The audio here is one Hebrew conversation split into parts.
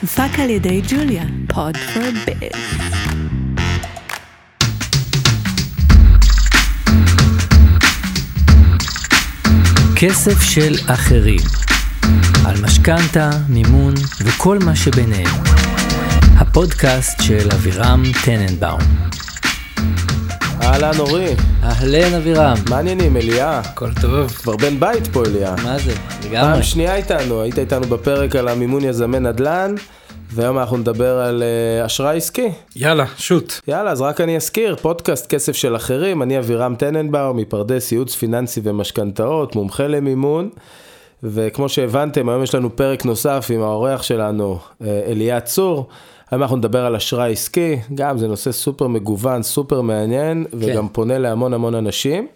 הופק על ידי ג'וליה, פוד פור ביז. כסף של אחרים. על משכנתה, מימון וכל מה שביניהם. הפודקאסט של אבירם טננבאום. אהלן אורי, אהלן אבירם. מה העניינים אליה? הכל טוב. כבר בן בית פה אליה. מה זה? פעם לגמרי. שנייה איתנו, היית איתנו בפרק על המימון יזמי נדל"ן, והיום אנחנו נדבר על אה, אשראי עסקי. יאללה, שוט. יאללה, אז רק אני אזכיר, פודקאסט כסף של אחרים, אני אבירם טננבאום, מפרדס ייעוץ פיננסי ומשכנתאות, מומחה למימון, וכמו שהבנתם, היום יש לנו פרק נוסף עם האורח שלנו, אה, אליה צור. היום אנחנו נדבר על אשראי עסקי, גם זה נושא סופר מגוון, סופר מעניין, וגם פונה להמון המון אנשים.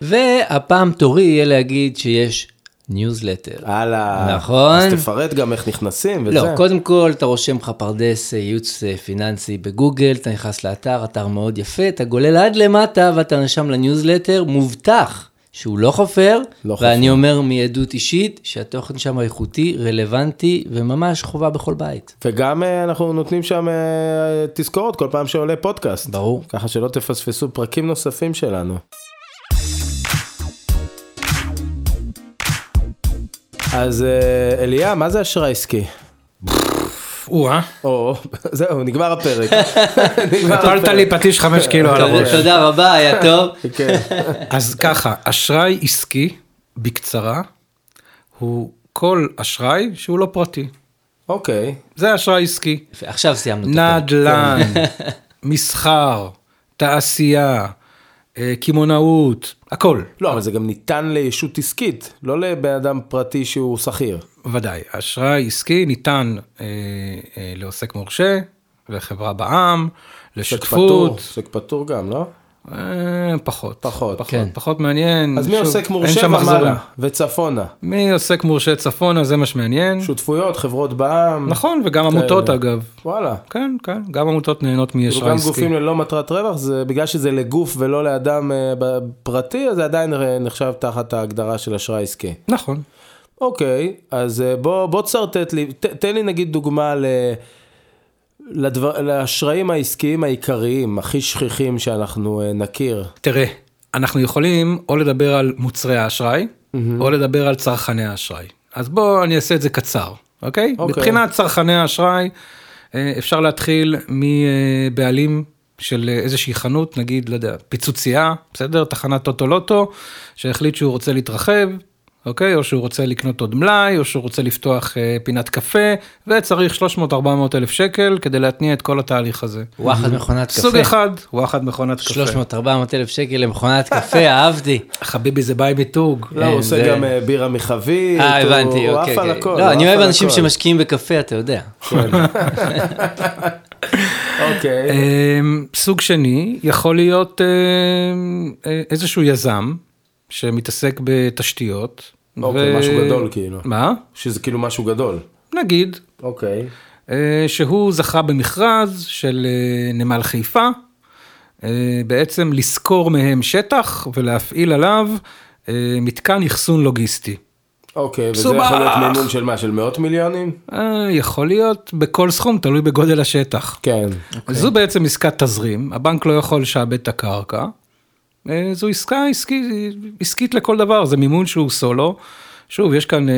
והפעם תורי יהיה להגיד שיש ניוזלטר. הלאה. נכון. אז תפרט גם איך נכנסים וזה. לא, קודם כל אתה רושם לך פרדס אה, ייעוץ אה, פיננסי בגוגל, אתה נכנס לאתר, אתר מאוד יפה, אתה גולל עד למטה ואתה נרשם לניוזלטר, מובטח שהוא לא חופר, לא ואני חופר. אומר מעדות אישית שהתוכן שם איכותי, רלוונטי וממש חובה בכל בית. וגם אה, אנחנו נותנים שם אה, תזכורות כל פעם שעולה פודקאסט. ברור. ככה שלא תפספסו פרקים נוספים שלנו. אז אה, אליה, מה זה אשראי עסקי? או-אה, או, זהו, נגמר הפרק. נגמר נטלת. לי פטיש חמש קילו על הראש. תודה רבה, היה טוב. כן. אז ככה, אשראי עסקי, בקצרה, הוא כל אשראי שהוא לא פרטי. אוקיי, זה אשראי עסקי. עכשיו סיימנו את הפרק. נדל"ן, מסחר, תעשייה, אה, קמעונאות, הכל. לא, אבל זה גם ניתן לישות עסקית, לא לבן אדם פרטי שהוא שכיר. ודאי, אשראי עסקי ניתן אה, אה, לעוסק מורשה, לחברה בע"מ, פטור, לשותפות. עוסק פטור גם, לא? אה, פחות. פחות. פחות, כן. פחות מעניין. אז מי שוב, עוסק מורשה. ומעלה וצפונה? מי עוסק מורשה צפונה זה מה שמעניין. שותפויות, חברות בע"מ. נכון וגם עמותות אגב. וואלה. כן כן גם עמותות נהנות כאילו גם עסקי. גופים ללא מטרת רווח, זה בגלל שזה לגוף ולא לאדם אה, פרטי, אז זה עדיין נחשב תחת ההגדרה של אשראי עסקי. נכון. אוקיי, אז אה, בוא, בוא תשרטט לי, ת, תן לי נגיד דוגמה ל... לדבר, לאשראים העסקיים העיקריים, הכי שכיחים שאנחנו אה, נכיר. תראה אנחנו יכולים או לדבר על מוצרי האשראי או לדבר על צרכני האשראי. אז בוא אני אעשה את זה קצר אוקיי? אוקיי. מבחינת צרכני האשראי אה, אפשר להתחיל מבעלים. של איזושהי חנות, נגיד, לא יודע, פיצוצייה, בסדר? תחנת טוטו לוטו, שהחליט שהוא רוצה להתרחב, אוקיי? או שהוא רוצה לקנות עוד מלאי, או שהוא רוצה לפתוח אה, פינת קפה, וצריך 300-400 אלף שקל כדי להתניע את כל התהליך הזה. וואחד מכונת קפה. סוג אחד, וואחד מכונת קפה. 300-400 אלף שקל למכונת קפה, אהבתי. חביבי זה ביי מיתוג. לא, הוא עושה זה- גם אה, בירה מחבית, אה, הוא- הבנתי, הוא אוקיי. עף על אוקיי. הכל. לא, הוא אני אוהב אנשים. שמשקיעים בקפה, אתה יודע. אוקיי, אמ, סוג שני יכול להיות אמ, אה, איזשהו יזם שמתעסק בתשתיות. אוקיי, משהו גדול כאילו. מה? שזה כאילו משהו גדול. נגיד אוקיי. אה, שהוא זכה במכרז של אה, נמל חיפה, אה, בעצם לשכור מהם שטח ולהפעיל עליו מתקן אחסון לוגיסטי. אוקיי, וזה מסובך. יכול להיות מימון של מה? של מאות מיליונים? אה, יכול להיות בכל סכום, תלוי בגודל השטח. כן. זו בעצם עסקת תזרים, הבנק לא יכול לשעבד את הקרקע. אה, זו עסקה עסקית, עסקית לכל דבר, זה מימון שהוא סולו. שוב, יש כאן אה,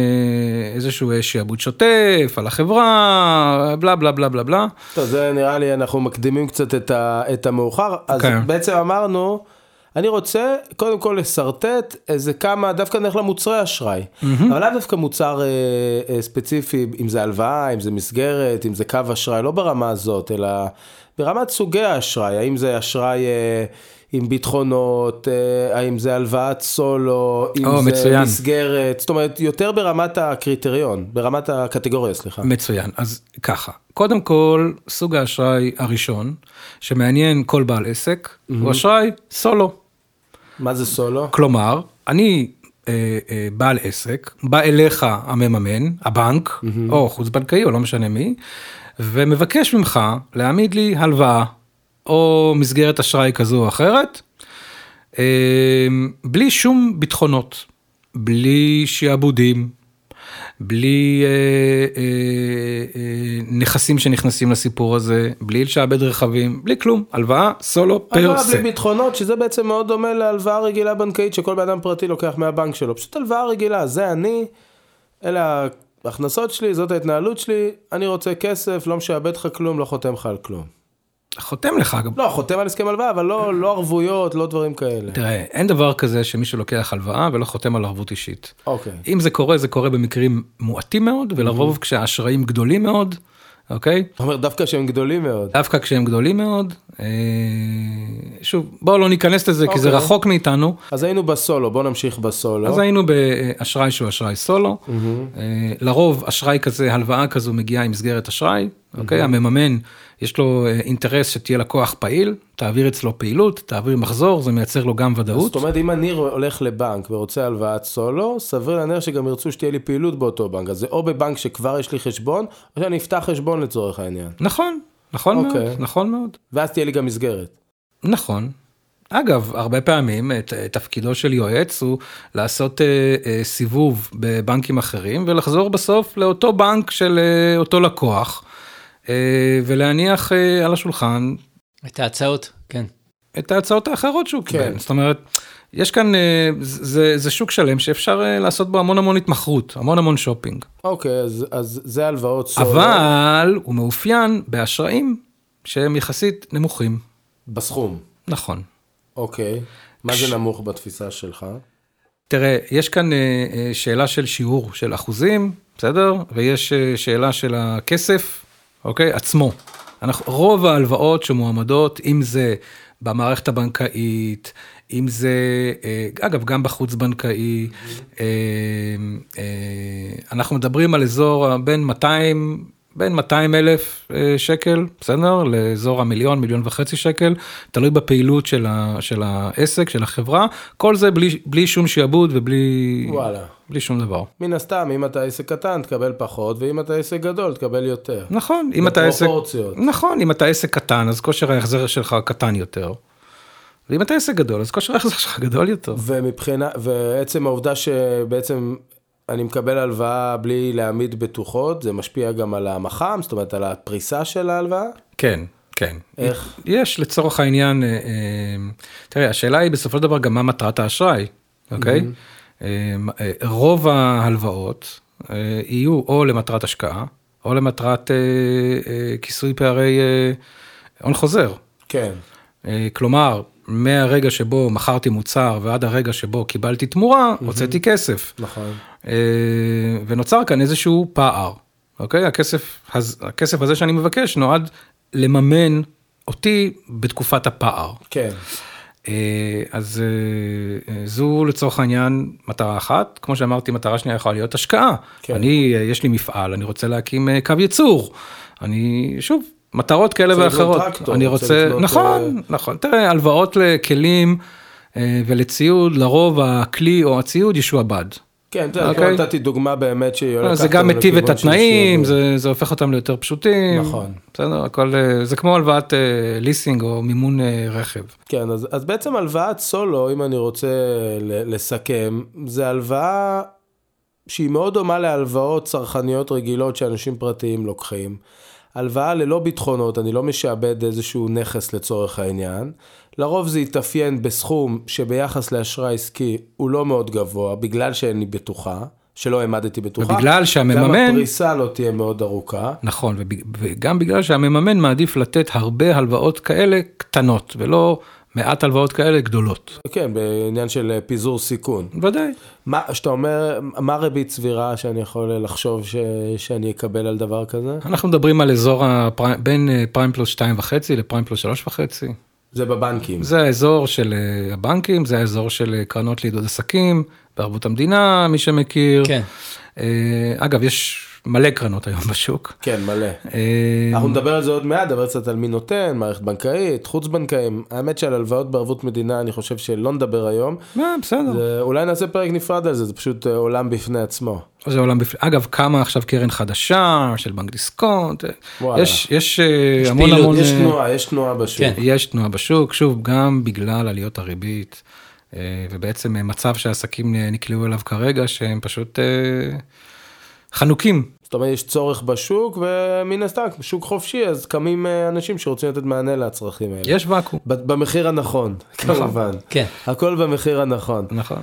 איזשהו אה, שעבוד שוטף על החברה, בלה בלה בלה בלה בלה. טוב, זה נראה לי, אנחנו מקדימים קצת את, ה, את המאוחר. אז כן. בעצם אמרנו, אני רוצה קודם כל לשרטט איזה כמה, דווקא נלך למוצרי אשראי. אבל לאו דווקא מוצר אה, אה, ספציפי, אם זה הלוואה, אם זה מסגרת, אם זה קו אשראי, לא ברמה הזאת, אלא ברמת סוגי האשראי. האם זה אשראי... אה, עם ביטחונות, אה, האם זה הלוואת סולו, אם או, זה מצוין. מסגרת, זאת אומרת, יותר ברמת הקריטריון, ברמת הקטגוריה, סליחה. מצוין, אז ככה, קודם כל, סוג האשראי הראשון, שמעניין כל בעל עסק, הוא אשראי סולו. מה זה סולו? כלומר, אני אה, אה, בעל עסק, בא אליך המממן, הבנק, או חוץ בנקאי, או לא משנה מי, ומבקש ממך להעמיד לי הלוואה, או מסגרת אשראי כזו או אחרת, אה, בלי שום ביטחונות, בלי שעבודים, בלי אה, אה, אה, נכסים שנכנסים לסיפור הזה, בלי לשעבד רכבים, בלי כלום, הלוואה סולו פר הלוואה. בלי ביטחונות, שזה בעצם מאוד דומה להלוואה רגילה בנקאית שכל בן אדם פרטי לוקח מהבנק שלו. פשוט הלוואה רגילה, זה אני, אלה ההכנסות שלי, זאת ההתנהלות שלי, אני רוצה כסף, לא משעבד לך כלום, לא חותם לך על כלום. חותם לך אגב. לא, חותם על הסכם הלוואה, אבל לא, לא ערבויות, לא דברים כאלה. תראה, אין דבר כזה שמישהו לוקח הלוואה ולא חותם על ערבות אישית. אוקיי. אם זה קורה, זה קורה במקרים מועטים מאוד, ולרוב כשהאשראים גדולים מאוד, אוקיי? אתה אומר דווקא שהם גדולים מאוד. דווקא כשהם גדולים מאוד. אה, שוב, בואו לא ניכנס לזה, כי זה אוקיי. רחוק מאיתנו. אז היינו בסולו, בוא נמשיך בסולו. אז היינו באשראי שהוא אשראי סולו. אה, לרוב אשראי כזה, הלוואה כזו מגיעה עם מסגרת אשראי, אוקיי? המממן, יש לו אה, אינטרס שתהיה לקוח פעיל, תעביר אצלו פעילות, תעביר מחזור, זה מייצר לו גם ודאות. זאת אומרת, אם אני הולך לבנק ורוצה הלוואת סולו, סביר להניח שגם ירצו שתהיה לי פעילות באותו בנק. אז זה או בבנק שכבר יש לי חשבון, או שאני אפתח חשבון לצורך העניין. נכון, נכון מאוד, אוקיי. נכון מאוד. ואז תהיה לי גם מסגרת. נכון. אגב, הרבה פעמים את, תפקידו של יועץ הוא לעשות אה, אה, סיבוב בבנקים אחרים ולחזור בסוף לאותו בנק של אה, אותו לקוח אה, ולהניח אה, על השולחן את ההצעות, כן. את ההצעות האחרות שהוא כן. קיבל. זאת אומרת, יש כאן, אה, זה, זה שוק שלם שאפשר אה, לעשות בו המון המון התמחרות, המון המון שופינג. אוקיי, אז, אז זה הלוואות סולו. אבל הוא מאופיין באשראים שהם יחסית נמוכים. בסכום. נכון. אוקיי. מה זה נמוך בתפיסה שלך? תראה, יש כאן אה, אה, שאלה של שיעור של אחוזים, בסדר? ויש אה, שאלה של הכסף, אוקיי? עצמו. אנחנו, רוב ההלוואות שמועמדות, אם זה במערכת הבנקאית, אם זה, אה, אגב, גם בחוץ בנקאי, אה, אה, אנחנו מדברים על אזור בין 200, בין 200 אלף אה, שקל, בסדר? לאזור המיליון, מיליון וחצי שקל, תלוי בפעילות של, ה, של העסק, של החברה, כל זה בלי, בלי שום שעבוד ובלי וואלה. בלי שום דבר. מן הסתם, אם אתה עסק קטן, תקבל פחות, ואם אתה עסק גדול, תקבל יותר. נכון, אם אתה עסק, בפרופורציות. נכון, אם אתה עסק קטן, אז כושר ההחזר שלך קטן יותר. ואם אתה עסק גדול, אז כושר ההחזר שלך גדול יותר. ומבחינה, ועצם העובדה שבעצם אני מקבל הלוואה בלי להעמיד בטוחות, זה משפיע גם על המח"מ, זאת אומרת על הפריסה של ההלוואה? כן, כן. איך? יש לצורך העניין, אה, אה, תראה, השאלה היא בסופו של דבר גם מה מטרת האשראי, אוקיי? אה, אה, רוב ההלוואות יהיו או למטרת השקעה, או למטרת כיסוי פערי הון חוזר. כן. כלומר, מהרגע שבו מכרתי מוצר ועד הרגע שבו קיבלתי תמורה, הוצאתי כסף. נכון. אה, ונוצר כאן איזשהו פער, אוקיי? הכסף, הכסף הזה שאני מבקש נועד לממן אותי בתקופת הפער. כן. אה, אז אה, זו לצורך העניין מטרה אחת, כמו שאמרתי, מטרה שנייה יכולה להיות השקעה. כן. אני, יש לי מפעל, אני רוצה להקים קו ייצור. אני, שוב, מטרות כאלה ואחרות. טרקטור, אני רוצה רוצה, לקנות, נכון, נכון. תראה, הלוואות לכלים אה, ולציוד, לרוב הכלי או הציוד ישועבד. כן, אתה יודע, אוקיי. נתתי דוגמה באמת שהיא הולכת... זה גם מטיב את התנאים. זה, זה הופך אותם ליותר פשוטים. נכון. בסדר, הכל, אה, זה כמו הלוואת אה, ליסינג או מימון אה, רכב. כן, אז, אז בעצם הלוואת סולו, אם אני רוצה לסכם, זה הלוואה שהיא מאוד דומה להלוואות צרכניות רגילות שאנשים פרטיים לוקחים. הלוואה ללא ביטחונות, אני לא משעבד איזשהו נכס לצורך העניין. לרוב זה יתאפיין בסכום שביחס לאשראי עסקי הוא לא מאוד גבוה, בגלל שאין לי בטוחה, שלא העמדתי בטוחה. ובגלל שהמממן- גם הפריסה לא תהיה מאוד ארוכה. נכון, וגם בגלל שהמממן מעדיף לתת הרבה הלוואות כאלה קטנות, ולא מעט הלוואות כאלה גדולות. כן, בעניין של אה, פיזור סיכון. ודאי. מה, שאתה אומר, מה ריבית סבירה שאני יכול לחשוב ש, שאני אקבל על דבר כזה? אנחנו מדברים על אזור הפריים, בין אה, פריים פלוס 2.5 לפריים פלוס 3.5. זה בבנקים. זה האזור של אה, הבנקים, זה האזור של אה, קרנות לעידוד עסקים, בערבות המדינה, מי שמכיר. כן. אה, אגב, יש מלא קרנות היום בשוק. כן, מלא. אה, אנחנו נדבר על זה עוד מעט, נדבר קצת על מי נותן, מערכת בנקאית, חוץ בנקאים. האמת שעל הלוואות בערבות מדינה אני חושב שלא נדבר היום. אה, בסדר. אולי נעשה פרק נפרד על זה, זה פשוט אה, עולם בפני עצמו. זה עולם בפני, אגב, קמה עכשיו קרן חדשה של בנק דיסקונט. יש, יש, המון פעילות, המון, יש תנועה, יש תנועה בשוק. כן. יש תנועה בשוק, שוב, גם בגלל עליות הריבית, ובעצם מצב שהעסקים נקלעו אליו כרגע, שהם פשוט, חנוקים. זאת אומרת, יש צורך בשוק, ומן הסתם, שוק חופשי, אז קמים אה, אנשים שרוצים לתת מענה לצרכים האלה. יש ואקום. במחיר הנכון, כמובן. כן. הכל במחיר הנכון. נכון.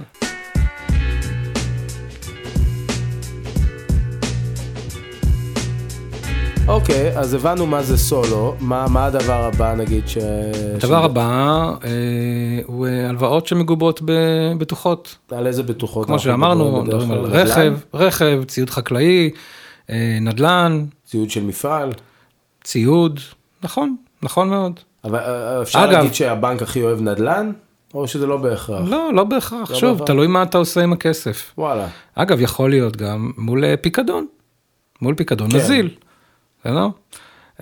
אוקיי, אז הבנו מה זה סולו, מה, מה הדבר הבא נגיד ש... הדבר הבא אה, הוא אה, הלוואות שמגובות בבטוחות. על איזה בטוחות? כמו שאמרנו, מדברים על? רכב, רכב, ציוד חקלאי, אה, נדל"ן, ציוד של מפעל. ציוד, נכון, נכון מאוד. אבל אה, אפשר אגב- להגיד שהבנק הכי אוהב נדל"ן? או שזה לא בהכרח? לא, לא בהכרח, לא שוב, בהכרח. תלוי מה אתה עושה עם הכסף. וואלה. אגב, יכול להיות גם מול אה, פיקדון, מול פיקדון כן. נזיל, בסדר?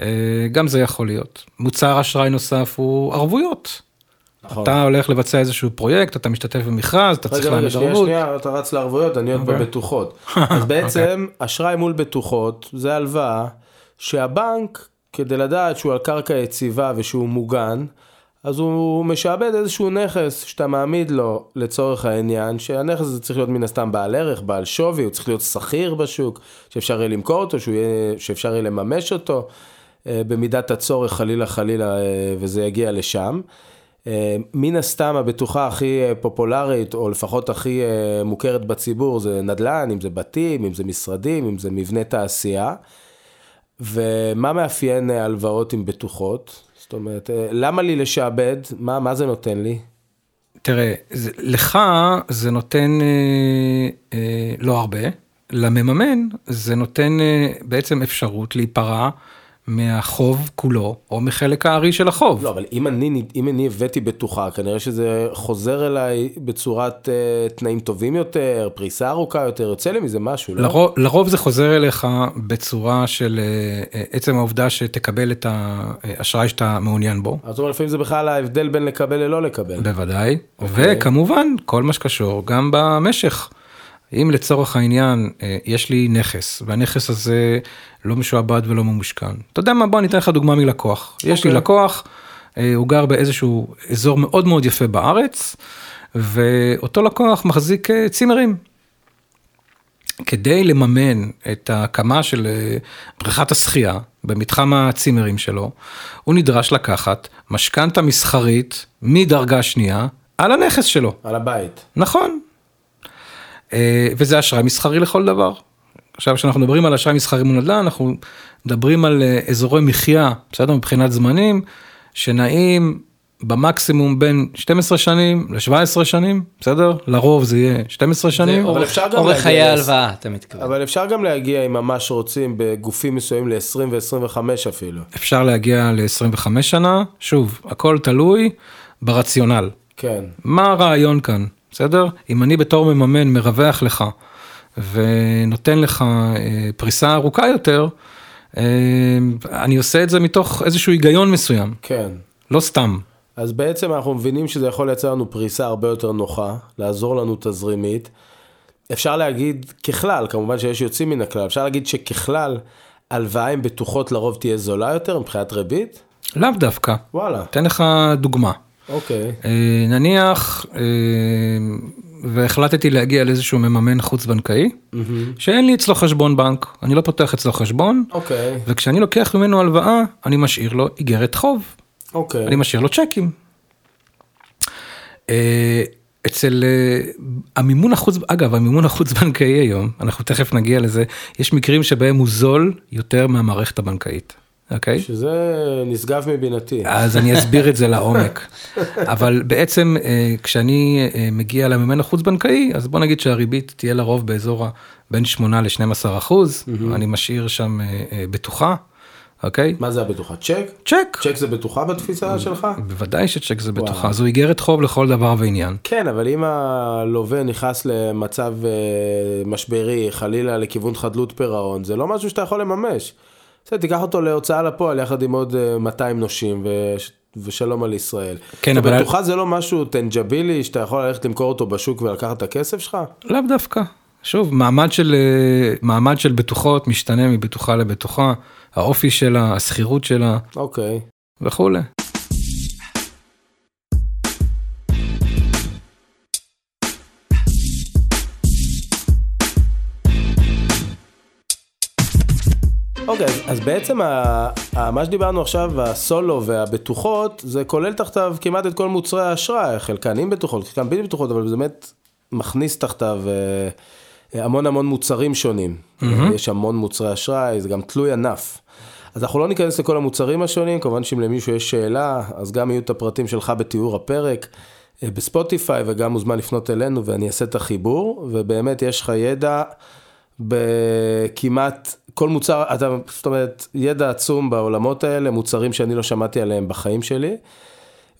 אה, גם זה יכול להיות. מוצר אשראי נוסף הוא ערבויות. נכון. אתה הולך לבצע איזשהו פרויקט, אתה משתתף במכרז, אתה צריך רגע, רגע, להעמיד שנייה, ערבות. שנייה, אתה רץ לערבויות, אני עוד אוקיי. בבטוחות. אז בעצם, אשראי מול בטוחות, זה הלוואה שהבנק, כדי לדעת שהוא על קרקע יציבה ושהוא מוגן, אז הוא משעבד איזשהו נכס שאתה מעמיד לו לצורך העניין, שהנכס הזה צריך להיות מן הסתם בעל ערך, בעל שווי, הוא צריך להיות שכיר בשוק, שאפשר יהיה למכור אותו, יהיה, שאפשר יהיה לממש אותו, אה, במידת הצורך חלילה חלילה, אה, וזה יגיע לשם. אה, מן הסתם הבטוחה הכי פופולרית, או לפחות הכי מוכרת בציבור, זה נדל"ן, אם זה בתים, אם זה משרדים, אם זה מבנה תעשייה. ומה מאפיין הלוואות עם בטוחות? זאת אומרת, אה, למה לי לשעבד? מה, מה זה נותן לי? תראה, זה, לך זה נותן אה, אה, לא הרבה, למממן זה נותן אה, בעצם אפשרות להיפרע מהחוב כולו, או מחלק הארי של החוב. לא, אבל אם אני, אם אני הבאתי בטוחה, כנראה שזה חוזר אליי בצורת אה, תנאים טובים יותר, פריסה ארוכה יותר, יוצא לי מזה משהו, לא? לרוב, לרוב זה חוזר אליך בצורה של אה, עצם העובדה שתקבל את האשראי שאתה מעוניין בו. זאת אומרת, לפעמים זה בכלל ההבדל בין לקבל ללא לקבל. בוודאי, אוקיי. וכמובן כל מה שקשור גם במשך. אם לצורך העניין אה, יש לי נכס והנכס הזה לא משועבד ולא ממושכן. אתה יודע מה בוא אני אתן לך דוגמה מלקוח. יש לי אוקיי. לקוח, אה, הוא גר באיזשהו אזור מאוד מאוד יפה בארץ ואותו לקוח מחזיק אה, צימרים. כדי לממן את ההקמה של בריכת השחייה במתחם הצימרים שלו, הוא נדרש לקחת משכנתה מסחרית מדרגה שנייה על הנכס שלו. על הבית. נכון. אה, וזה אשראי מסחרי לכל דבר. עכשיו כשאנחנו מדברים על אשראי מסחרי מול נדל"ן, אנחנו מדברים על אה, אזורי מחיה, בסדר? מבחינת זמנים, שנעים במקסימום בין 12 שנים ל-17 שנים, בסדר? לרוב זה יהיה 12 שנים. זה אורך- אפשר גם אורך חיי ההלוואה, אתה מתכוון. אבל אפשר גם להגיע, אם ממש רוצים, בגופים מסוימים ל-20 ו-25 אפילו. אפשר להגיע ל-25 שנה, שוב, הכל תלוי ברציונל. כן. מה הרעיון כאן, בסדר? אם אני בתור מממן מרווח לך ונותן לך אה, פריסה ארוכה יותר, אה, אני עושה את זה מתוך איזשהו היגיון מסוים, כן. לא סתם. אז בעצם אנחנו מבינים שזה יכול לייצר לנו פריסה הרבה יותר נוחה, לעזור לנו תזרימית. אפשר להגיד ככלל, כמובן שיש יוצאים מן הכלל, אפשר להגיד שככלל, הלוואה עם בטוחות לרוב תהיה זולה יותר מבחינת ריבית? לאו דווקא. וואלה, אתן לך דוגמה. אוקיי. אה, נניח אה, והחלטתי להגיע לאיזשהו מממן חוץ בנקאי, שאין לי אצלו חשבון בנק, אני לא פותח אצלו חשבון, אוקיי, וכשאני לוקח ממנו הלוואה, אני משאיר לו איגרת חוב. אוקיי. אני משאיר לו צ'קים. אה, אצל אה, המימון החוץ, אגב, המימון החוץ בנקאי היום, אנחנו תכף נגיע לזה, יש מקרים שבהם הוא זול יותר מהמערכת הבנקאית, אוקיי? שזה נשגב מבינתי. אז אני אסביר את זה לעומק. אבל בעצם אה, כשאני אה, מגיע למימן החוץ בנקאי, אז בוא נגיד שהריבית תהיה לרוב באזור בין 8 ל-12 אחוז, אני משאיר שם אה, בטוחה, אוקיי? מה זה הבטוחה? צ'ק? צ'ק. צ'ק זה בטוחה בתפיסה שלך? בוודאי שצ'ק זה בטוחה. זו איגרת חוב לכל דבר ועניין. כן, אבל אם הלווה נכנס למצב משברי, חלילה לכיוון חדלות פירעון, זה לא משהו שאתה יכול לממש. בסדר, תיקח אותו להוצאה לפועל יחד עם עוד אה, 200 נושים ו... ושלום על ישראל. כן, אבל... אבל- בטוחה זה לא משהו טנג'בילי שאתה יכול ללכת למכור אותו בשוק ולקחת את הכסף שלך? לאו דווקא. שוב, מעמד של, אה, מעמד של בטוחות משתנה מבטוחה לבטוחה, האופי שלה, השכירות שלה אוקיי. וכולי. אוקיי, אז, אז בעצם ה, ה, מה שדיברנו עכשיו, הסולו והבטוחות, זה כולל תחתיו כמעט את כל מוצרי האשראי, חלקן עם בטוחות, חלקן בלי בטוחות, אבל זה באמת מכניס תחתיו אה, המון המון מוצרים שונים. Mm-hmm. יש המון מוצרי אשראי, זה גם תלוי ענף. אז אנחנו לא ניכנס לכל המוצרים השונים, כמובן שאם למישהו יש שאלה, אז גם יהיו את הפרטים שלך בתיאור הפרק. אה, בספוטיפיי וגם מוזמן לפנות אלינו ואני אעשה את החיבור ובאמת יש לך ידע בכמעט כל מוצר, אתה, זאת אומרת, ידע עצום בעולמות האלה, מוצרים שאני לא שמעתי עליהם בחיים שלי.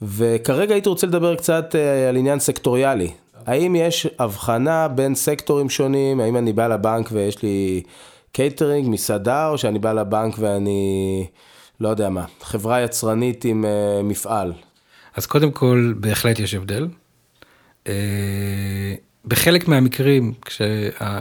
וכרגע הייתי רוצה לדבר קצת אה, על עניין סקטוריאלי. האם יש הבחנה בין סקטורים שונים, האם אני בא לבנק ויש לי קייטרינג, מסעדה, או שאני בא לבנק ואני, לא יודע מה, חברה יצרנית עם אה, מפעל. אז קודם כל, בהחלט יש הבדל. אה, בחלק מהמקרים, כשה, אה,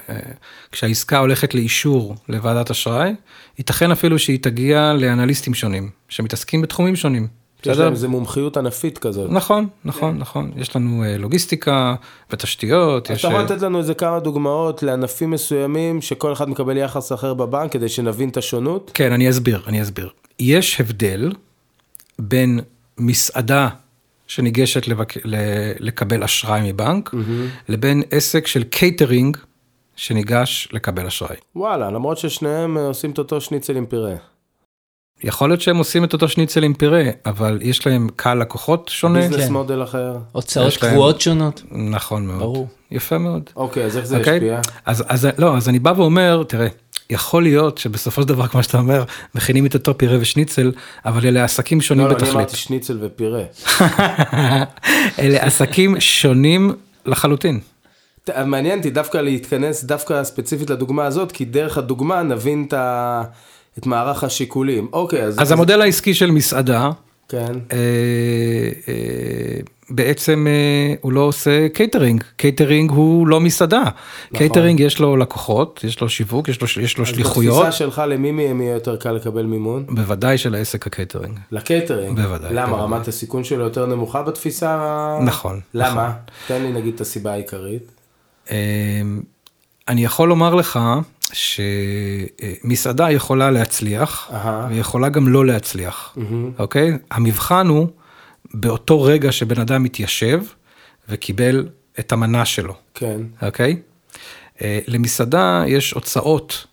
כשהעסקה הולכת לאישור לוועדת אשראי, ייתכן אפילו שהיא תגיע לאנליסטים שונים, שמתעסקים בתחומים שונים. יש להם איזה מומחיות ענפית כזאת. נכון, נכון, נכון. יש לנו לוגיסטיקה ותשתיות. אתה יכול לתת לנו איזה כמה דוגמאות לענפים מסוימים שכל אחד מקבל יחס אחר בבנק כדי שנבין את השונות? כן, אני אסביר, אני אסביר. יש הבדל בין מסעדה שניגשת לבק... לקבל אשראי מבנק, mm-hmm. לבין עסק של קייטרינג שניגש לקבל אשראי. וואלה, למרות ששניהם עושים את אותו שניצל עם פירה. יכול להיות שהם עושים את אותו שניצל עם פירה, אבל יש להם קהל לקוחות שונה. ביזנס כן. מודל אחר. הוצאות קבועות שונות. נכון מאוד. ברור. יפה מאוד. אוקיי, אז איך זה okay. אוקיי? ישפיע? אז, אז לא, אז אני בא ואומר, תראה, יכול להיות שבסופו של דבר, כמו שאתה אומר, מכינים את אותו פירה ושניצל, אבל אלה עסקים שונים לא, בתכלית. לא, אני אמרתי שניצל ופירה. אלה עסקים שונים לחלוטין. מעניין אותי דווקא להתכנס דווקא ספציפית לדוגמה הזאת, כי דרך הדוגמה נבין את ה... את מערך השיקולים. אוקיי, אז... אז המודל העסקי של מסעדה, כן. אה, אה, בעצם אה, הוא לא עושה קייטרינג, קייטרינג הוא לא מסעדה. נכון. קייטרינג יש לו לקוחות, יש לו שיווק, יש לו, יש לו שליחויות. אז בתפיסה שלך למי מהם יהיה יותר קל לקבל מימון? בוודאי של העסק הקייטרינג. לקייטרינג? בוודאי. למה? בוודאי. רמת הסיכון שלו יותר נמוכה בתפיסה? נכון. למה? נכון. תן לי נגיד את הסיבה העיקרית. אה, אני יכול לומר לך שמסעדה יכולה להצליח, Aha. ויכולה גם לא להצליח, Mm-hmm. אוקיי? המבחן הוא באותו רגע שבן אדם מתיישב וקיבל את המנה שלו, כן. אוקיי? אה, למסעדה יש הוצאות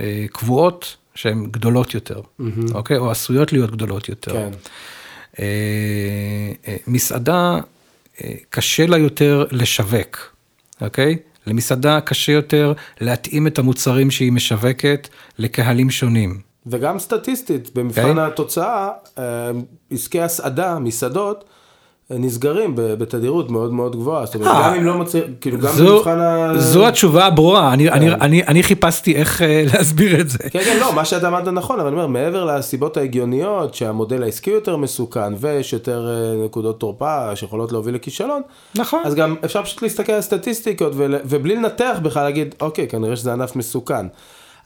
אה, קבועות שהן גדולות יותר, Mm-hmm. אוקיי? או עשויות להיות גדולות יותר. כן. אה, אה, מסעדה, אה, קשה לה יותר לשווק, אוקיי? למסעדה קשה יותר להתאים את המוצרים שהיא משווקת לקהלים שונים. וגם סטטיסטית, במבחן כן. התוצאה, אה, עסקי הסעדה, מסעדות, נסגרים בתדירות מאוד מאוד גבוהה. זאת אומרת, אה, גם אם לא מצליח, כאילו גם במבחן ה... זו התשובה הברורה, אני, אני חיפשתי איך אה, להסביר את זה. כן, כן, לא, מה שאתה אמרת נכון, אבל אני אומר, מעבר לסיבות ההגיוניות, שהמודל העסקי יותר מסוכן, ויש יותר אה, נקודות תורפה שיכולות להוביל לכישלון, נכון. אז גם אפשר פשוט להסתכל על סטטיסטיקות, ובלי לנתח בכלל להגיד, אוקיי, כנראה שזה ענף מסוכן.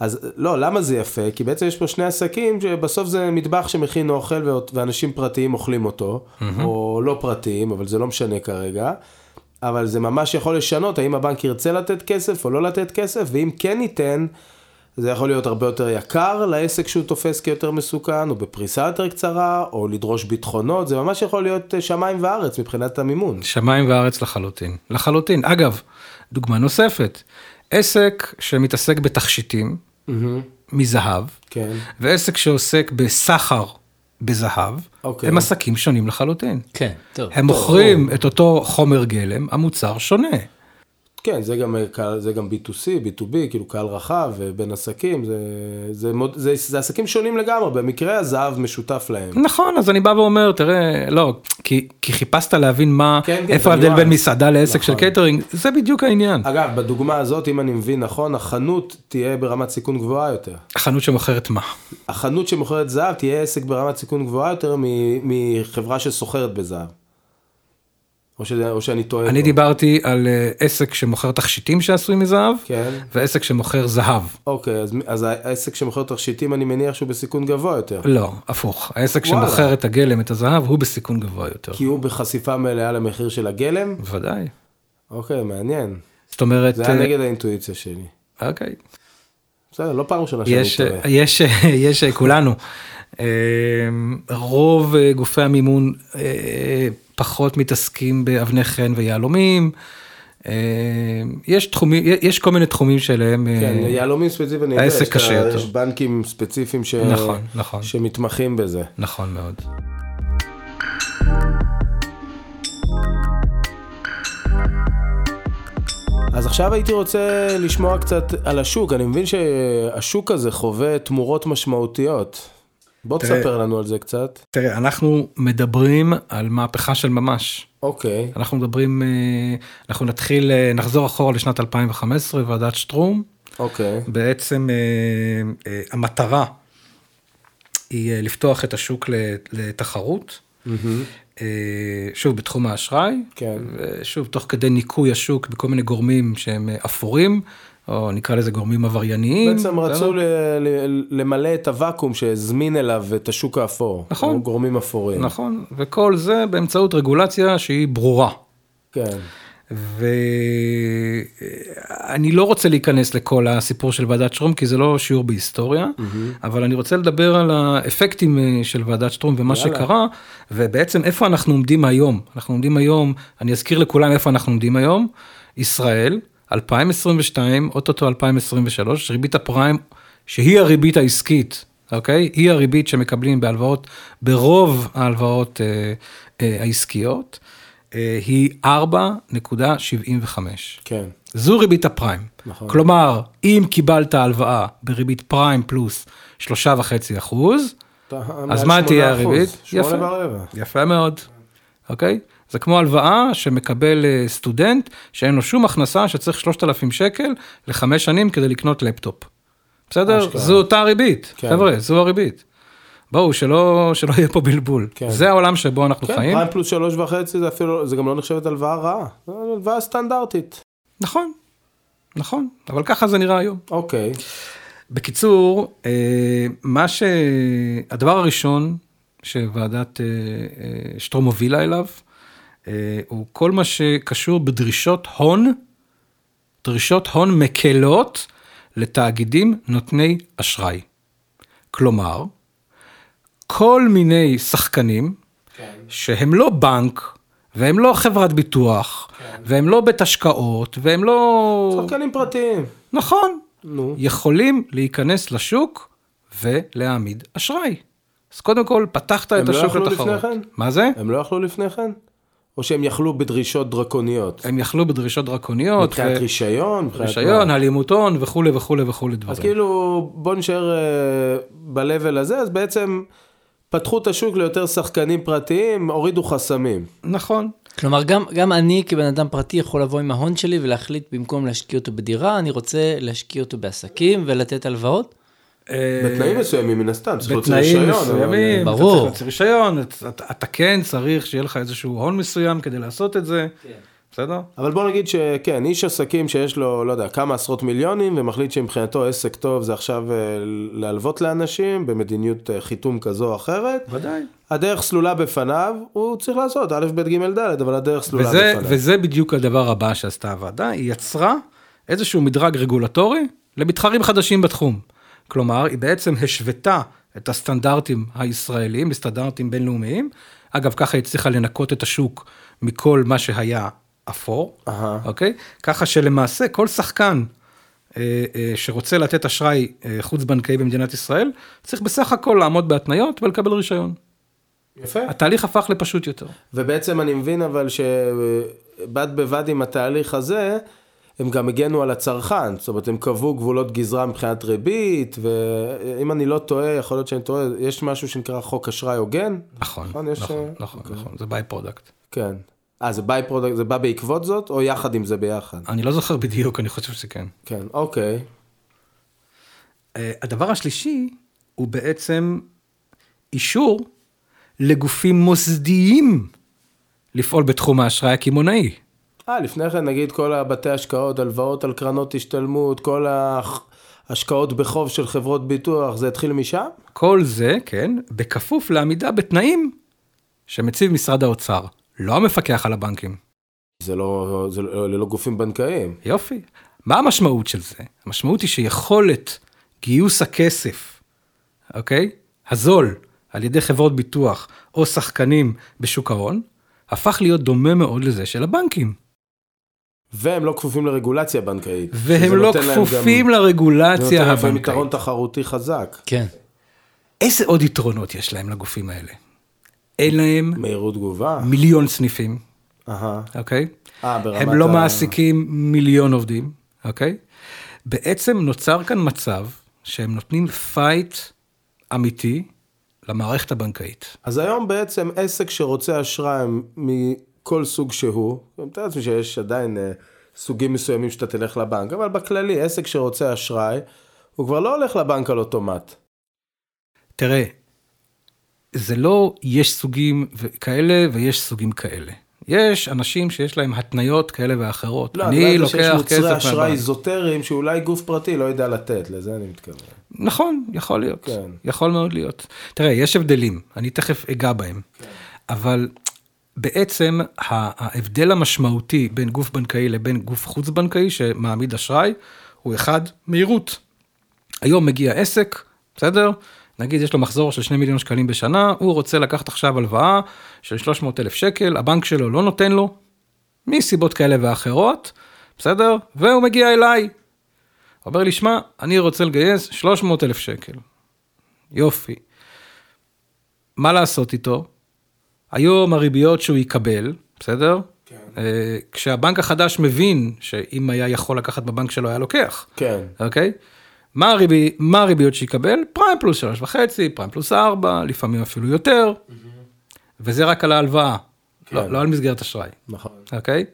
אז לא, למה זה יפה? כי בעצם יש פה שני עסקים שבסוף זה מטבח שמכין אוכל ואנשים פרטיים אוכלים אותו, או לא פרטיים, אבל זה לא משנה כרגע. אבל זה ממש יכול לשנות האם הבנק ירצה לתת כסף או לא לתת כסף, ואם כן ייתן, זה יכול להיות הרבה יותר יקר לעסק שהוא תופס כיותר מסוכן, או בפריסה יותר קצרה, או לדרוש ביטחונות, זה ממש יכול להיות אה, שמיים וארץ מבחינת המימון. שמיים וארץ לחלוטין. לחלוטין. אגב, דוגמה נוספת, עסק שמתעסק בתכשיטים מזהב, כן. ועסק שעוסק בסחר בזהב, אוקיי. הם עסקים שונים לחלוטין. כן, טוב. הם מוכרים את אותו חומר גלם, המוצר שונה. כן, זה גם, אה, זה גם B2C, B2B, כאילו קהל רחב, אה, בין עסקים, זה, זה, מוד- זה, זה עסקים שונים לגמרי, במקרה הזהב משותף להם. נכון, אז אני בא ואומר, תראה, לא, כי, כי חיפשת להבין מה, כן, כן, איפה זה ההבדל בין. מסעדה לעסק של נכון. קייטרינג, זה בדיוק העניין. אגב, בדוגמה הזאת, אם אני מבין נכון, החנות תהיה ברמת סיכון גבוהה יותר. החנות שמוכרת מה? החנות שמוכרת זהב תהיה עסק ברמת סיכון גבוהה יותר מ- מחברה שסוחרת בזהב. או, ש... או שאני טועה. אני פה. דיברתי על אה, עסק שמוכר תכשיטים שעשויים מזהב, כן. ועסק שמוכר זהב. אוקיי, אז, אז העסק שמוכר תכשיטים, אני מניח שהוא בסיכון גבוה יותר. לא, הפוך. העסק וואלה. שמוכר את הגלם, את הזהב, הוא בסיכון גבוה יותר. כי הוא בחשיפה מלאה למחיר של הגלם? בוודאי. אוקיי, מעניין. זאת אומרת, זה היה אה, נגד האינטואיציה שלי. אוקיי. בסדר, לא פעם ראשונה שאני טועה. יש, יש, כולנו. אה, רוב אה, גופי המימון אה, פחות מתעסקים באבני חן ויהלומים. אה, יש תחומים, יש כל מיני תחומים שלהם. אה, כן, יהלומים ספציפיים, אני יודע, העסק קשה יותר. יש בנקים ספציפיים ש... נכון, נכון. שמתמחים בזה. נכון מאוד. אז עכשיו הייתי רוצה לשמוע קצת על השוק, אני מבין שהשוק הזה חווה תמורות משמעותיות. בוא תראה- תספר לנו על זה קצת. תראה, אנחנו מדברים על מהפכה של ממש. אוקיי, אנחנו מדברים, אה, אנחנו נתחיל, אה, נחזור אחורה לשנת 2015, ועדת שטרום. אוקיי, בעצם אה, המטרה היא לפתוח את השוק לתחרות. אה, שוב, בתחום האשראי. כן. ושוב, תוך כדי ניקוי השוק בכל מיני גורמים שהם אה, אפורים, או נקרא לזה גורמים עברייניים. בעצם רצו בסדר? ל- ל- למלא את הוואקום שהזמין אליו את השוק האפור. נכון. גורמים אפורים. נכון, וכל זה באמצעות רגולציה שהיא ברורה. כן, ואני לא רוצה להיכנס לכל הסיפור של ועדת שטרום, כי זה לא שיעור בהיסטוריה, אבל אני רוצה לדבר על האפקטים אה, של ועדת שטרום ומה יאללה. שקרה, ובעצם איפה אנחנו עומדים היום. אנחנו עומדים היום, אני אזכיר לכולם איפה אנחנו עומדים היום, ישראל, 2022, אוטוטו 2023, ריבית הפריים, שהיא הריבית העסקית, אוקיי? היא הריבית שמקבלים בהלוואות, ברוב ההלוואות אה, אה, העסקיות, היא 4.75. כן. זו ריבית הפריים. נכון. כלומר, אם קיבלת הלוואה בריבית פריים פלוס שלושה וחצי אחוז, אתה- אז מה תהיה 8%, הריבית? ורבע. יפה מאוד, אוקיי? זה כמו הלוואה שמקבל אה, סטודנט שאין לו שום הכנסה, שצריך 3,000 שקל לחמש שנים כדי לקנות לפטופ. בסדר? אשכרה. זו אותה ריבית, כן. חבר'ה, זו הריבית. בואו, שלא, שלא יהיה פה בלבול. כן. זה העולם שבו אנחנו כן, חיים. פריים פלוס שלוש וחצי זה אפילו, זה גם לא נחשבת הלוואה רעה. זה הלוואה סטנדרטית. נכון, נכון, אבל ככה זה נראה היום. אוקיי, בקיצור, אה, מה ש... הדבר הראשון שוועדת אה, אה, שטרום הובילה אליו, הוא כל מה שקשור בדרישות הון, דרישות הון מקלות לתאגידים נותני אשראי. כלומר, כל מיני שחקנים שהם לא בנק, והם לא חברת ביטוח, והם לא בית השקעות, והם לא... שחקנים פרטיים. נכון. נו. יכולים להיכנס לשוק ולהעמיד אשראי. אז קודם כל, פתחת את לא השוק לתחרות. לפני כן? מה זה? הם לא יכלו לפני כן? או שהם יכלו בדרישות דרקוניות? הם יכלו בדרישות דרקוניות, מבחינת ו- רישיון? רישיון, מה? הלימות הון וכולי וכולי וכולי דברים. אז כאילו, בוא נשאר ב-level הזה, אז בעצם פתחו את השוק ליותר שחקנים פרטיים, הורידו חסמים. נכון. כלומר, גם, גם אני כבן אדם פרטי יכול לבוא עם ההון שלי ולהחליט במקום להשקיע אותו בדירה, אני רוצה להשקיע אותו בעסקים ולתת הלוואות? בתנאים מסוימים מן הסתם, צריך להוציא בתנאים רישיון. אבל- מסוימים, אתה ברור. צריך להוציא רישיון, אתה, אתה, אתה כן צריך שיהיה לך איזשהו הון מסוים כדי לעשות את זה, בסדר? אבל בוא נגיד שכן, איש עסקים שיש לו, לא יודע, כמה עשרות מיליונים, ומחליט שמבחינתו עסק טוב זה עכשיו אה, להלוות לאנשים במדיניות אה, חיתום כזו או אחרת. ודאי. הדרך סלולה בפניו, הוא צריך לעשות א', ב', ג', ד', אבל הדרך סלולה וזה, בפניו. וזה בדיוק הדבר הבא שעשתה הוועדה, היא יצרה איזשהו מדרג רגולטורי למתחרים חדשים בתחום. כלומר, היא בעצם השוותה את הסטנדרטים הישראלים לסטנדרטים בינלאומיים. אגב, ככה היא הצליחה לנקות את השוק מכל מה שהיה אפור, אהה. אוקיי? ככה שלמעשה כל שחקן אה, אה, שרוצה לתת אשראי אה, חוץ-בנקאי במדינת ישראל, צריך בסך הכל לעמוד בהתניות ולקבל רישיון. יפה. התהליך הפך לפשוט יותר. ובעצם אני מבין אבל שבד בבד עם התהליך הזה, הם גם הגנו על הצרכן, זאת אומרת הם קבעו גבולות גזרה מבחינת ריבית, ואם אני לא טועה, יכול להיות שאני טועה, יש משהו שנקרא חוק אשראי הוגן? נכון, נכון, יש, נכון, אה, נכון, נכון, זה by-product. כן. אה, זה by-product, זה בא בעקבות זאת, או יחד עם זה ביחד? אני לא זוכר בדיוק, אני חושב שכן. כן, אוקיי. אה, הדבר השלישי הוא בעצם אישור לגופים מוסדיים לפעול בתחום האשראי הקמעונאי. אה, לפני כן נגיד כל הבתי השקעות, הלוואות על קרנות השתלמות, כל ההשקעות בחוב של חברות ביטוח, זה התחיל משם? כל זה, כן, בכפוף לעמידה בתנאים שמציב משרד האוצר, לא המפקח על הבנקים. זה לא, זה לא, ללא גופים בנקאיים. יופי. מה המשמעות של זה? המשמעות היא שיכולת גיוס הכסף, אוקיי? הזול, על ידי חברות ביטוח או שחקנים בשוק ההון, הפך להיות דומה מאוד לזה של הבנקים. והם לא כפופים לרגולציה בנקאית. והם לא כפופים גם- זה לרגולציה נותן להם הבנקאית. יתרון תחרותי חזק. כן. איזה עוד יתרונות יש להם לגופים האלה? אין להם מהירות תגובה. מיליון סניפים. אוקיי? אה, ברמת הם לא ה- מעסיקים מיליון עובדים, אוקיי? בעצם נוצר כאן מצב שהם נותנים fight אמיתי למערכת הבנקאית. אז היום בעצם עסק שרוצה אשראי מכל סוג שהוא, אני מתאר לעצמי שיש עדיין אה, סוגים מסוימים שאתה תלך לבנק, אבל בכללי עסק שרוצה אשראי, הוא כבר לא הולך לבנק על אוטומט. תראה, זה לא יש סוגים כאלה ויש סוגים כאלה. יש אנשים שיש להם התניות כאלה ואחרות. לא, אני אני שיש לוקח מוצרי כסף אשראי מהבנק. איזוטריים שאולי גוף פרטי לא יודע לתת, לזה אני מתכוון. נכון, יכול להיות. כן. יכול מאוד להיות. תראה, יש הבדלים, אני תכף אגע בהם. אבל בעצם ההבדל המשמעותי בין גוף בנקאי לבין גוף חוץ בנקאי שמעמיד אשראי, הוא אחד, מהירות. היום מגיע עסק, בסדר? נגיד יש לו מחזור של 2 מיליון שקלים בשנה, הוא רוצה לקחת עכשיו הלוואה של 300 אלף שקל, הבנק שלו לא נותן לו, מסיבות כאלה ואחרות, בסדר? והוא מגיע אליי. אומר לי, שמע, אני רוצה לגייס 300 אלף שקל. יופי. מה לעשות איתו? היום הריביות שהוא יקבל, בסדר? כן. אה, כשהבנק החדש מבין שאם היה יכול לקחת בבנק שלו היה לוקח, כן. אוקיי? מה, הריבי, מה הריביות שיקבל? פריים פלוס שלוש וחצי, פריים פלוס ארבע, לפעמים אפילו יותר, וזה רק על ההלוואה, לא, כן. לא על מסגרת אשראי, נכון. אוקיי?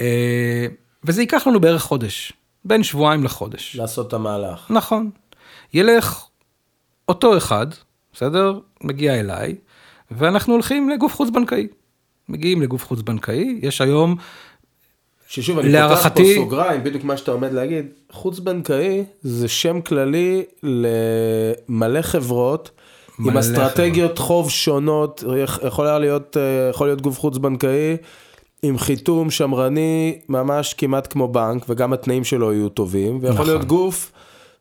אה, וזה ייקח לנו בערך חודש, בין שבועיים לחודש. לעשות את המהלך. נכון. ילך אותו אחד, בסדר? מגיע אליי, ואנחנו הולכים לגוף חוץ בנקאי. מגיעים לגוף חוץ בנקאי, יש היום, ששוב, אני להערכתי- פותח פה סוגריים, בדיוק מה שאתה עומד להגיד, חוץ בנקאי זה שם כללי למלא חברות. עם מלא אסטרטגיות חוב שונות, יכול להיות, אה, יכול להיות גוף חוץ בנקאי עם חיתום שמרני ממש כמעט כמו בנק, וגם התנאים שלו יהיו טובים, ויכול נכון. להיות גוף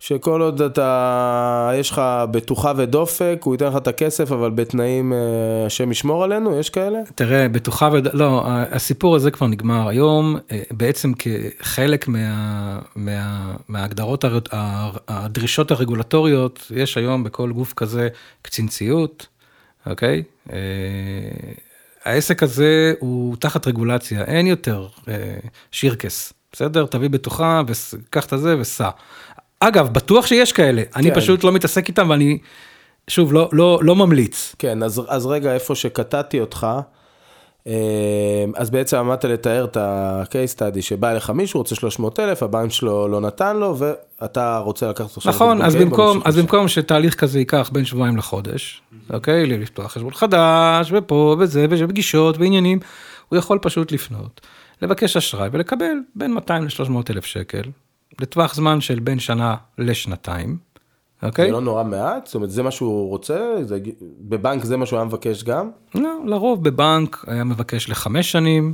שכל עוד אתה, יש לך בטוחה ודופק, הוא ייתן לך את הכסף, אבל בתנאים, אה, השם ישמור עלינו, יש כאלה? תראה, בטוחה וד... לא, הסיפור הזה כבר נגמר. היום, אה, בעצם כחלק מה... מה... מההגדרות, הר... הדרישות הרגולטוריות, יש היום בכל גוף כזה קצין ציות, אוקיי? אה, העסק הזה הוא תחת רגולציה, אין יותר שירקס, בסדר? תביא בטוחה, וקח את זה וסע. אגב, בטוח שיש כאלה, אני כן. פשוט לא מתעסק איתם ואני, שוב, לא, לא, לא ממליץ. כן, אז, אז רגע, איפה שקטעתי אותך, אה, אז בעצם עמדת לתאר את ה-case study שבא אליך מישהו, רוצה 300 אלף, הבנק שלו לא נתן לו, ואתה רוצה לקחת עכשיו... נכון, אז במקום, אז. במקום שתהליך כזה ייקח בין שבועיים לחודש, אוקיי, לפתוח חשבון חדש, ופה וזה, ופגישות ועניינים, הוא יכול פשוט לפנות, לבקש אשראי ולקבל בין 200 ל-300 אלף שקל, לטווח זמן של בין שנה לשנתיים, אוקיי? זה לא נורא מעט? זאת אומרת, זה מה שהוא רוצה? זה, בבנק זה מה שהוא היה מבקש גם? לא, לרוב בבנק היה מבקש לחמש שנים,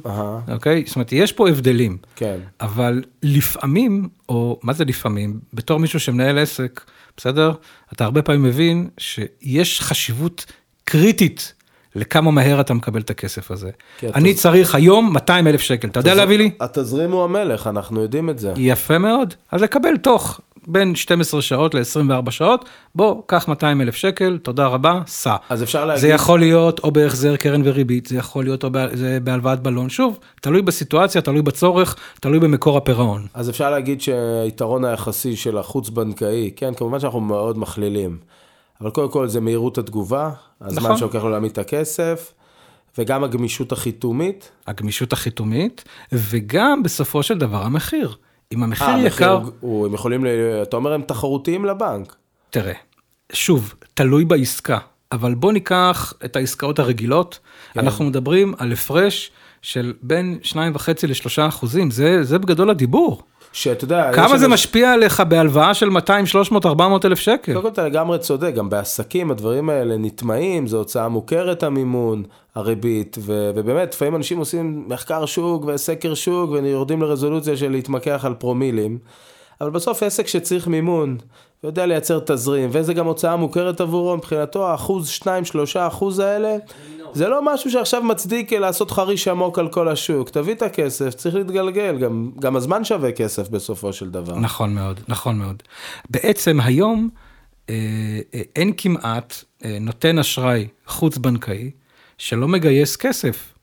אוקיי? זאת אומרת, יש פה הבדלים. כן. אבל לפעמים, או מה זה לפעמים, בתור מישהו שמנהל עסק, בסדר? אתה הרבה פעמים מבין שיש חשיבות קריטית לכמה מהר אתה מקבל את הכסף הזה. כי אתה- אני צריך היום 200 אלף שקל, אתה יודע להביא לי? התזרים הוא המלך, אנחנו יודעים את זה. יפה מאוד. אז לקבל תוך בין 12 שעות ל-24 שעות, בוא, קח 200 אלף שקל, תודה רבה, סע. אז אפשר להגיד... זה יכול להיות או בהחזר קרן וריבית, זה יכול להיות או בה- בהלוואת בלון, שוב, תלוי בסיטואציה, תלוי בצורך, תלוי במקור הפירעון. אז אפשר להגיד שהיתרון היחסי של החוץ בנקאי, כן, כמובן שאנחנו מאוד מכלילים, אבל קודם כל זה מהירות התגובה, הזמן נכון. שלוקח לו להעמיד את הכסף, וגם הגמישות החיתומית. הגמישות החיתומית, וגם בסופו של דבר המחיר. אם המחיר אה, המחיר יקר, הוא- הוא- הם יכולים, ל... אתה אומר הם תחרותיים לבנק. תראה, שוב, תלוי בעסקה, אבל בוא ניקח את העסקאות הרגילות, כן. אנחנו מדברים על הפרש של בין 2.5 ל-3 אחוזים, זה, זה בגדול הדיבור. שאתה יודע, כמה זה משפיע עליך בהלוואה של 200, 300, 400 אלף שקל? קודם כל אתה לגמרי צודק, גם בעסקים הדברים האלה נטמעים, זו הוצאה מוכרת המימון, הריבית, ו- ובאמת, לפעמים אנשים עושים מחקר שוק וסקר שוק ויורדים לרזולוציה של להתמקח על פרומילים, אבל בסוף עסק שצריך מימון, ויודע לייצר תזרים, וזה גם הוצאה מוכרת עבורו, מבחינתו האחוז, 2, 3 אחוז האלה, זה לא משהו שעכשיו מצדיק לעשות חריש עמוק על כל השוק. תביא את הכסף, צריך להתגלגל, גם, גם הזמן שווה כסף בסופו של דבר. נכון מאוד, נכון מאוד. בעצם היום אה, אה, אין כמעט אה, נותן אשראי חוץ-בנקאי שלא מגייס כסף,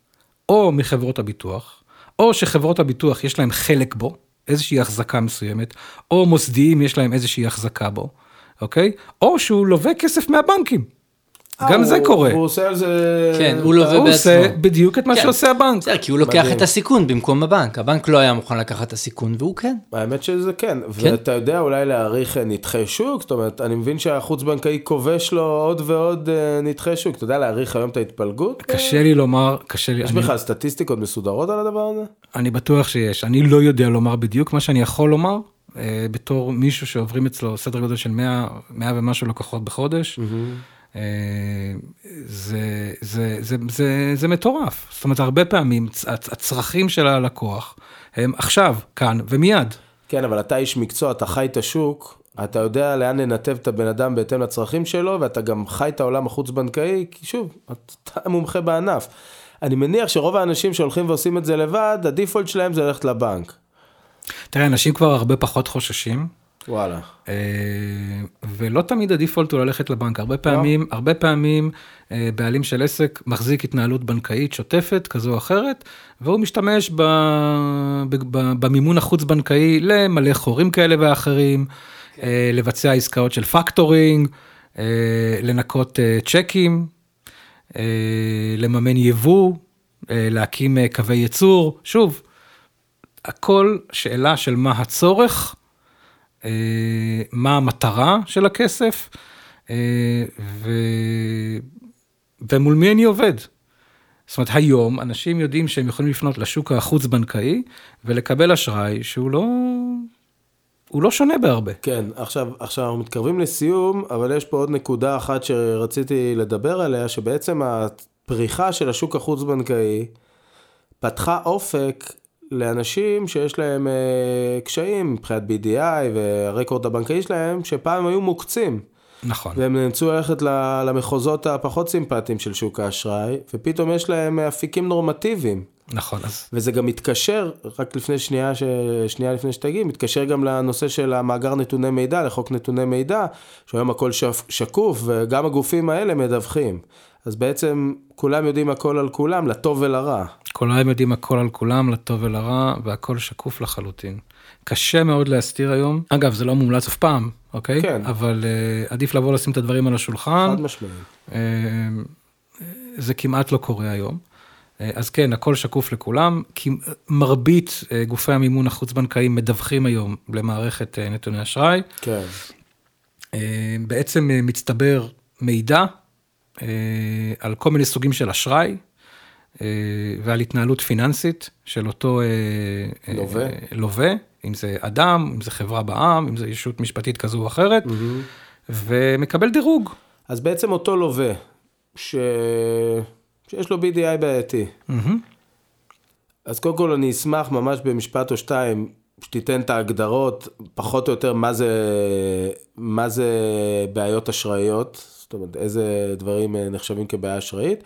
או מחברות הביטוח, או שחברות הביטוח יש להם חלק בו, איזושהי החזקה מסוימת, או מוסדיים יש להם איזושהי החזקה בו, אוקיי? או שהוא לווה כסף מהבנקים. גם אה, זה הוא- קורה. הוא עושה על זה... כן, הוא לווה הוא עושה בעצמו. בדיוק את מה כן. שעושה הבנק. בסדר, כי הוא לוקח. את הסיכון במקום הבנק. הבנק לא היה מוכן לקחת את הסיכון, והוא כן. האמת שזה כן, כן. ואתה יודע אולי להעריך אה, נתחי שוק, זאת אומרת, אני מבין שהחוץ בנקאי כובש לו עוד ועוד אה, נתחי שוק, אתה יודע להעריך היום את ההתפלגות? קשה לי לומר, קשה לי, יש בכלל סטטיסטיקות מסודרות על הדבר הזה? אני בטוח שיש. אני לא יודע לומר בדיוק מה שאני יכול לומר, בתור מישהו שעוברים אצלו סדר גודל של 100, 100 ומשהו לקוחות בחודש. אה, זה, זה, זה, זה, זה מטורף. זאת אומרת, הרבה פעמים הצרכים של הלקוח הם עכשיו, כאן ומיד. כן, אבל אתה איש מקצוע, אתה חי את השוק, אתה יודע לאן לנתב את הבן אדם בהתאם לצרכים שלו, ואתה גם חי את העולם החוץ-בנקאי, כי שוב, אתה מומחה בענף. אני מניח שרוב האנשים שהולכים ועושים את זה לבד, הדיפולט שלהם זה ללכת לבנק. תראה, אנשים כבר הרבה פחות חוששים. וואלה. אה, ולא תמיד ה default הוא ללכת לבנק, הרבה פעמים, הרבה פעמים אה, בעלים של עסק מחזיק התנהלות בנקאית שוטפת כזו או אחרת, והוא משתמש ב, ב, ב, במימון החוץ בנקאי למלא חורים כאלה ואחרים, אה, לבצע עסקאות של factoring, לנקות צ'קים, לממן יבוא, להקים קווי ייצור, שוב, הכל שאלה של מה הצורך. אה, מה המטרה של הכסף, אה, ו... ומול מי אני עובד. זאת אומרת, היום אנשים יודעים שהם יכולים לפנות לשוק החוץ-בנקאי ולקבל אשראי שהוא לא, הוא לא שונה בהרבה. כן, עכשיו, עכשיו אנחנו מתקרבים לסיום, אבל יש פה עוד נקודה אחת שרציתי לדבר עליה, שבעצם הפריחה של השוק החוץ-בנקאי פתחה אופק לאנשים שיש להם אה, קשיים מבחינת BDI והרקורד הבנקאי שלהם, שפעם היו מוקצים. נכון. והם נאלצו ללכת למחוזות הפחות סימפטיים של שוק האשראי, ופתאום יש להם אפיקים נורמטיביים. נכון, אז וזה גם מתקשר, רק לפני שנייה, ש... שנייה לפני שתגיעי, מתקשר גם לנושא של המאגר נתוני מידע, לחוק נתוני מידע, שהיום הכל שף... שקוף, וגם הגופים האלה מדווחים. אז בעצם כולם יודעים הכל על כולם, לטוב ולרע. כולם יודעים הכל על כולם, לטוב ולרע, והכל שקוף לחלוטין. קשה מאוד להסתיר היום. אגב, זה לא מומלץ אף פעם, אוקיי? כן. אבל uh, עדיף לבוא לשים את הדברים על השולחן. חד משמעית. אה, זה כמעט לא קורה היום. אה, אז כן, הכל שקוף לכולם. כי מרבית אה, גופי המימון החוץ-בנקאיים מדווחים היום למערכת אה, נתוני אשראי. כן. אה, בעצם אה, מצטבר מידע על כל מיני סוגים של אשראי אה, ועל התנהלות פיננסית של אותו אה, אה, לווה. אה, לווה, אם זה אדם, אם זה חברה בע"מ, אם זה ישות משפטית כזו או אחרת, ומקבל דירוג. אז בעצם אותו לווה, ש... שיש לו BDI בעייתי. אז קודם כל אני אשמח ממש במשפט או שתיים, שתיתן את ההגדרות, פחות או יותר מה זה, מה זה בעיות אשראיות, זאת אומרת איזה דברים אה, נחשבים כבעיה אשראית,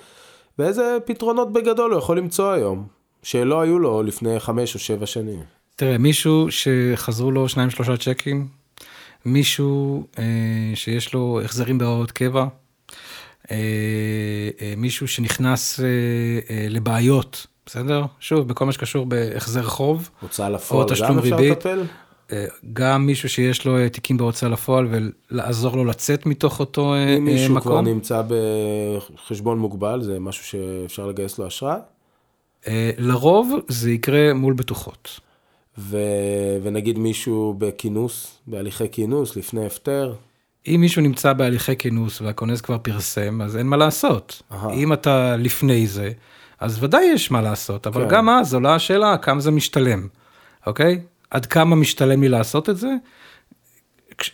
ואיזה פתרונות בגדול הוא יכול למצוא היום, שלא היו לו לפני חמש או שבע שנים. תראה, מישהו שחזרו לו שניים שלושה צ'קים, מישהו אה, שיש לו החזרים בהוראות קבע, אה, אה, מישהו שנכנס אה, אה, לבעיות, בסדר? שוב, בכל מה שקשור בהחזר חוב, הוצאה לפועל, גם אפשר. לטפל? אה, גם מישהו שיש לו אה, תיקים בהוצאה לפועל ולעזור לו לצאת מתוך אותו אה, אם אה, מישהו כבר מקום. נמצא בחשבון מוגבל, זה משהו שאפשר לגייס לו אשראי. אה, לרוב זה יקרה מול בטוחות. ו... ונגיד מישהו בכינוס, בהליכי כינוס, לפני הפטר, אם מישהו נמצא בהליכי כינוס והכונס כבר פרסם, אז אין מה לעשות. אהה. אם אתה לפני זה, אז ודאי יש מה לעשות, אבל כן. גם אז עולה השאלה כמה זה משתלם, אוקיי? עד כמה משתלם לי לעשות את זה?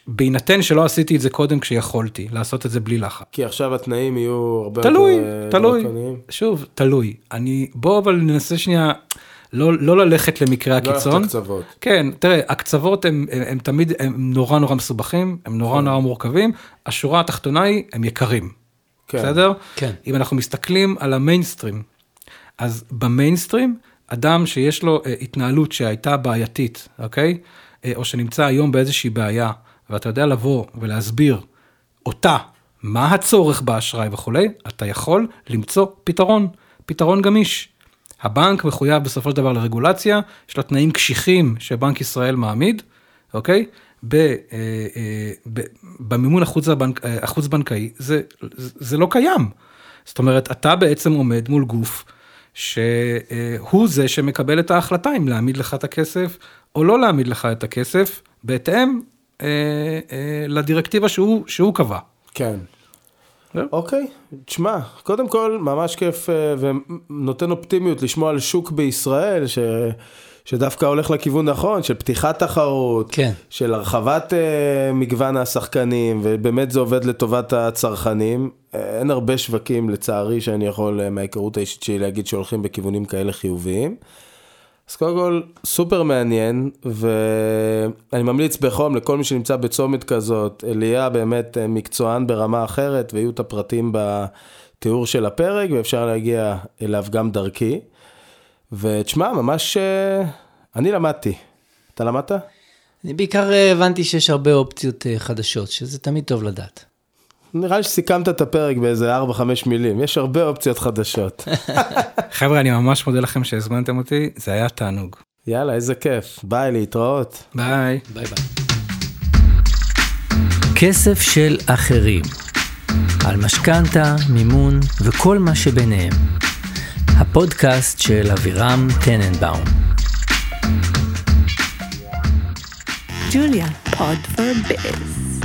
בהינתן שלא עשיתי את זה קודם כשיכולתי, לעשות את זה בלי לחץ. כי עכשיו התנאים יהיו הרבה תלוי, יותר אה, תלוי. שוב, תלוי. אני, בוא אבל ננסה שנייה לא, לא ללכת למקרה לא ללכת הקיצון. לקצוות. כן, תראה, הקצוות הם, הם, הם תמיד, הם נורא נורא מסובכים, הם נורא נורא מורכבים, השורה התחתונה היא, הם יקרים. כן. בסדר? כן. אם אנחנו מסתכלים על המיינסטרים, אז במיינסטרים, אדם שיש לו אה, התנהלות שהייתה בעייתית, אוקיי? אה, או שנמצא היום באיזושהי בעיה, ואתה יודע לבוא ולהסביר אותה, מה הצורך באשראי וכולי, אתה יכול למצוא פתרון, פתרון גמיש. הבנק מחויב בסופו של דבר לרגולציה, יש לו תנאים קשיחים שבנק ישראל מעמיד, אוקיי? ב, אה, אה, ב, במימון החוץ, הבנק, אה, החוץ בנקאי זה, זה, זה לא קיים. זאת אומרת, אתה בעצם עומד מול גוף שהוא זה שמקבל את ההחלטה אם להעמיד לך את הכסף או לא להעמיד לך את הכסף, בהתאם אה, אה, לדירקטיבה שהוא, שהוא קבע. כן. אוקיי, תשמע, קודם כל ממש כיף אה, ונותן אופטימיות לשמוע על שוק בישראל ש... שדווקא הולך לכיוון נכון, של פתיחת תחרות, כן. של הרחבת אה, מגוון השחקנים, ובאמת זה עובד לטובת הצרכנים. אה, אין הרבה שווקים, לצערי, שאני יכול אה, מההיכרות האישית שלי להגיד שהולכים בכיוונים כאלה חיוביים. אז קודם כל, סופר מעניין, ואני ממליץ בחום לכל מי שנמצא בצומת כזאת, אליה באמת מקצוען ברמה אחרת, ויהיו את הפרטים בתיאור של הפרק, ואפשר להגיע אליו גם דרכי. ותשמע, ממש, אה, אני למדתי. אתה למדת? אני בעיקר אה, הבנתי שיש הרבה אופציות אה, חדשות, שזה תמיד טוב לדעת. נראה לי שסיכמת את הפרק באיזה 4-5 מילים, יש הרבה אופציות חדשות. חבר'ה, אני ממש מודה לכם שהזמנתם אותי, זה היה תענוג. יאללה, איזה כיף. ביי, להתראות. ביי. ביי ביי. כסף של אחרים. על משכנתה, מימון וכל מה שביניהם. הפודקאסט של אבירם טננבאום. Julia, Pod for Biz.